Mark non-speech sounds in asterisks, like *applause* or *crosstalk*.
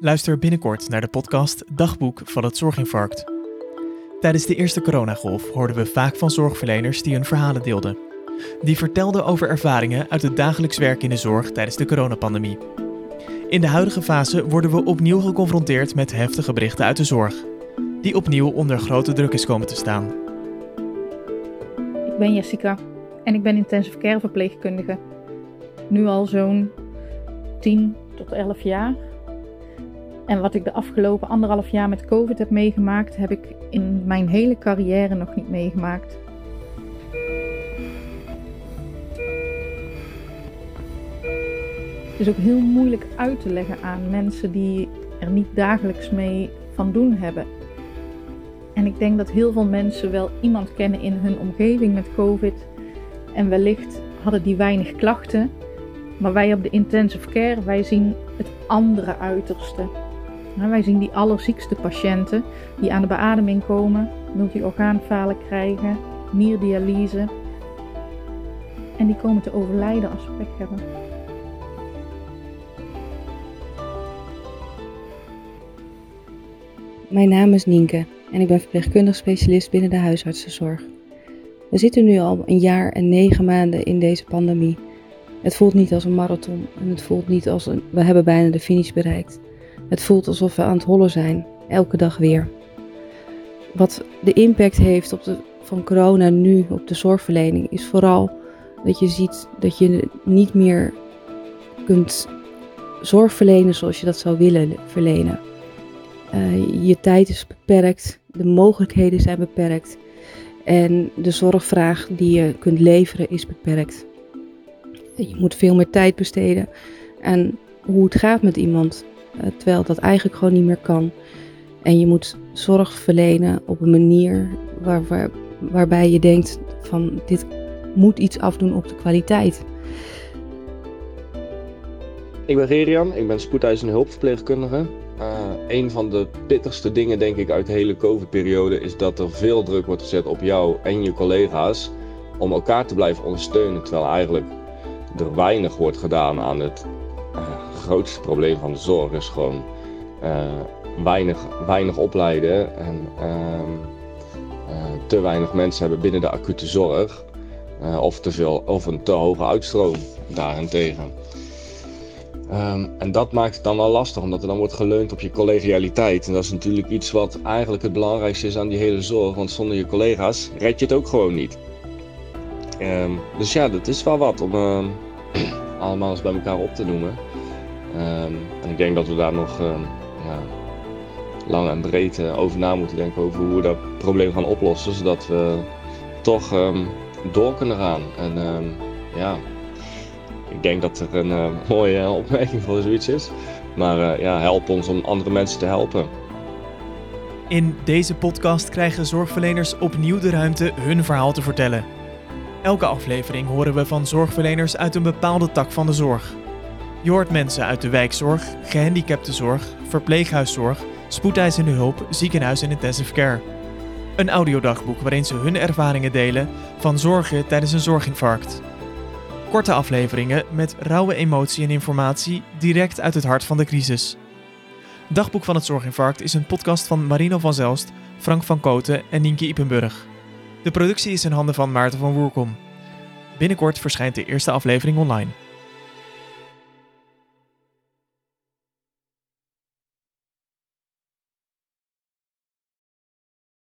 Luister binnenkort naar de podcast Dagboek van het Zorginfarct. Tijdens de eerste coronagolf hoorden we vaak van zorgverleners die hun verhalen deelden. Die vertelden over ervaringen uit het dagelijks werk in de zorg tijdens de coronapandemie. In de huidige fase worden we opnieuw geconfronteerd met heftige berichten uit de zorg, die opnieuw onder grote druk is komen te staan. Ik ben Jessica en ik ben intensive care verpleegkundige. Nu al zo'n 10 tot 11 jaar. En wat ik de afgelopen anderhalf jaar met COVID heb meegemaakt, heb ik in mijn hele carrière nog niet meegemaakt. Het is ook heel moeilijk uit te leggen aan mensen die er niet dagelijks mee van doen hebben. En ik denk dat heel veel mensen wel iemand kennen in hun omgeving met COVID. En wellicht hadden die weinig klachten. Maar wij op de intensive care, wij zien het andere uiterste. Wij zien die allerziekste patiënten die aan de beademing komen, multi-orgaanfalen krijgen, nierdialyse. En die komen te overlijden als ze hebben. Mijn naam is Nienke en ik ben verpleegkundig specialist binnen de huisartsenzorg. We zitten nu al een jaar en negen maanden in deze pandemie. Het voelt niet als een marathon en het voelt niet als een we hebben bijna de finish bereikt. Het voelt alsof we aan het hollen zijn, elke dag weer. Wat de impact heeft op de, van corona nu op de zorgverlening is vooral dat je ziet dat je niet meer kunt zorg verlenen zoals je dat zou willen verlenen. Uh, je tijd is beperkt, de mogelijkheden zijn beperkt en de zorgvraag die je kunt leveren is beperkt. Je moet veel meer tijd besteden aan hoe het gaat met iemand, terwijl dat eigenlijk gewoon niet meer kan. En je moet zorg verlenen op een manier waar, waar, waarbij je denkt van dit moet iets afdoen op de kwaliteit. Ik ben Gerian, ik ben spoedeisende hulpverpleegkundige. Uh, een van de pittigste dingen, denk ik, uit de hele COVID-periode is dat er veel druk wordt gezet op jou en je collega's om elkaar te blijven ondersteunen. Terwijl eigenlijk er weinig wordt gedaan aan het uh, grootste probleem van de zorg. Is gewoon uh, weinig, weinig opleiden en ehm, te weinig mensen hebben binnen de acute zorg. of, te veel, of een te hoge uitstroom daarentegen. Um, en dat maakt het dan wel lastig, omdat er dan wordt geleund op je collegialiteit. En dat is natuurlijk iets wat eigenlijk het belangrijkste is aan die hele zorg. Want zonder je collega's red je het ook gewoon niet. Um, dus ja, dat is wel wat om allemaal eens bij elkaar op te noemen. Um, en ik denk dat we daar nog ja, lang en breed uh, over na moeten denken. Over hoe we dat probleem gaan oplossen. Zodat we toch door kunnen gaan. En ja, ik denk dat er een uh, *laughs* mooie opmerking voor zoiets is. Maar uh, ja, help ons om andere mensen te helpen. In deze podcast krijgen zorgverleners opnieuw de ruimte hun verhaal te vertellen. Elke aflevering horen we van zorgverleners uit een bepaalde tak van de zorg. Je hoort mensen uit de wijkzorg, gehandicaptenzorg, verpleeghuiszorg, spoedeisende hulp, ziekenhuis en intensive care. Een audiodagboek waarin ze hun ervaringen delen van zorgen tijdens een zorginfarct. Korte afleveringen met rauwe emotie en informatie direct uit het hart van de crisis. Dagboek van het Zorginfarct is een podcast van Marino van Zelst, Frank van Koten en Nienke Ipenburg. De productie is in handen van Maarten van Woerkom. Binnenkort verschijnt de eerste aflevering online.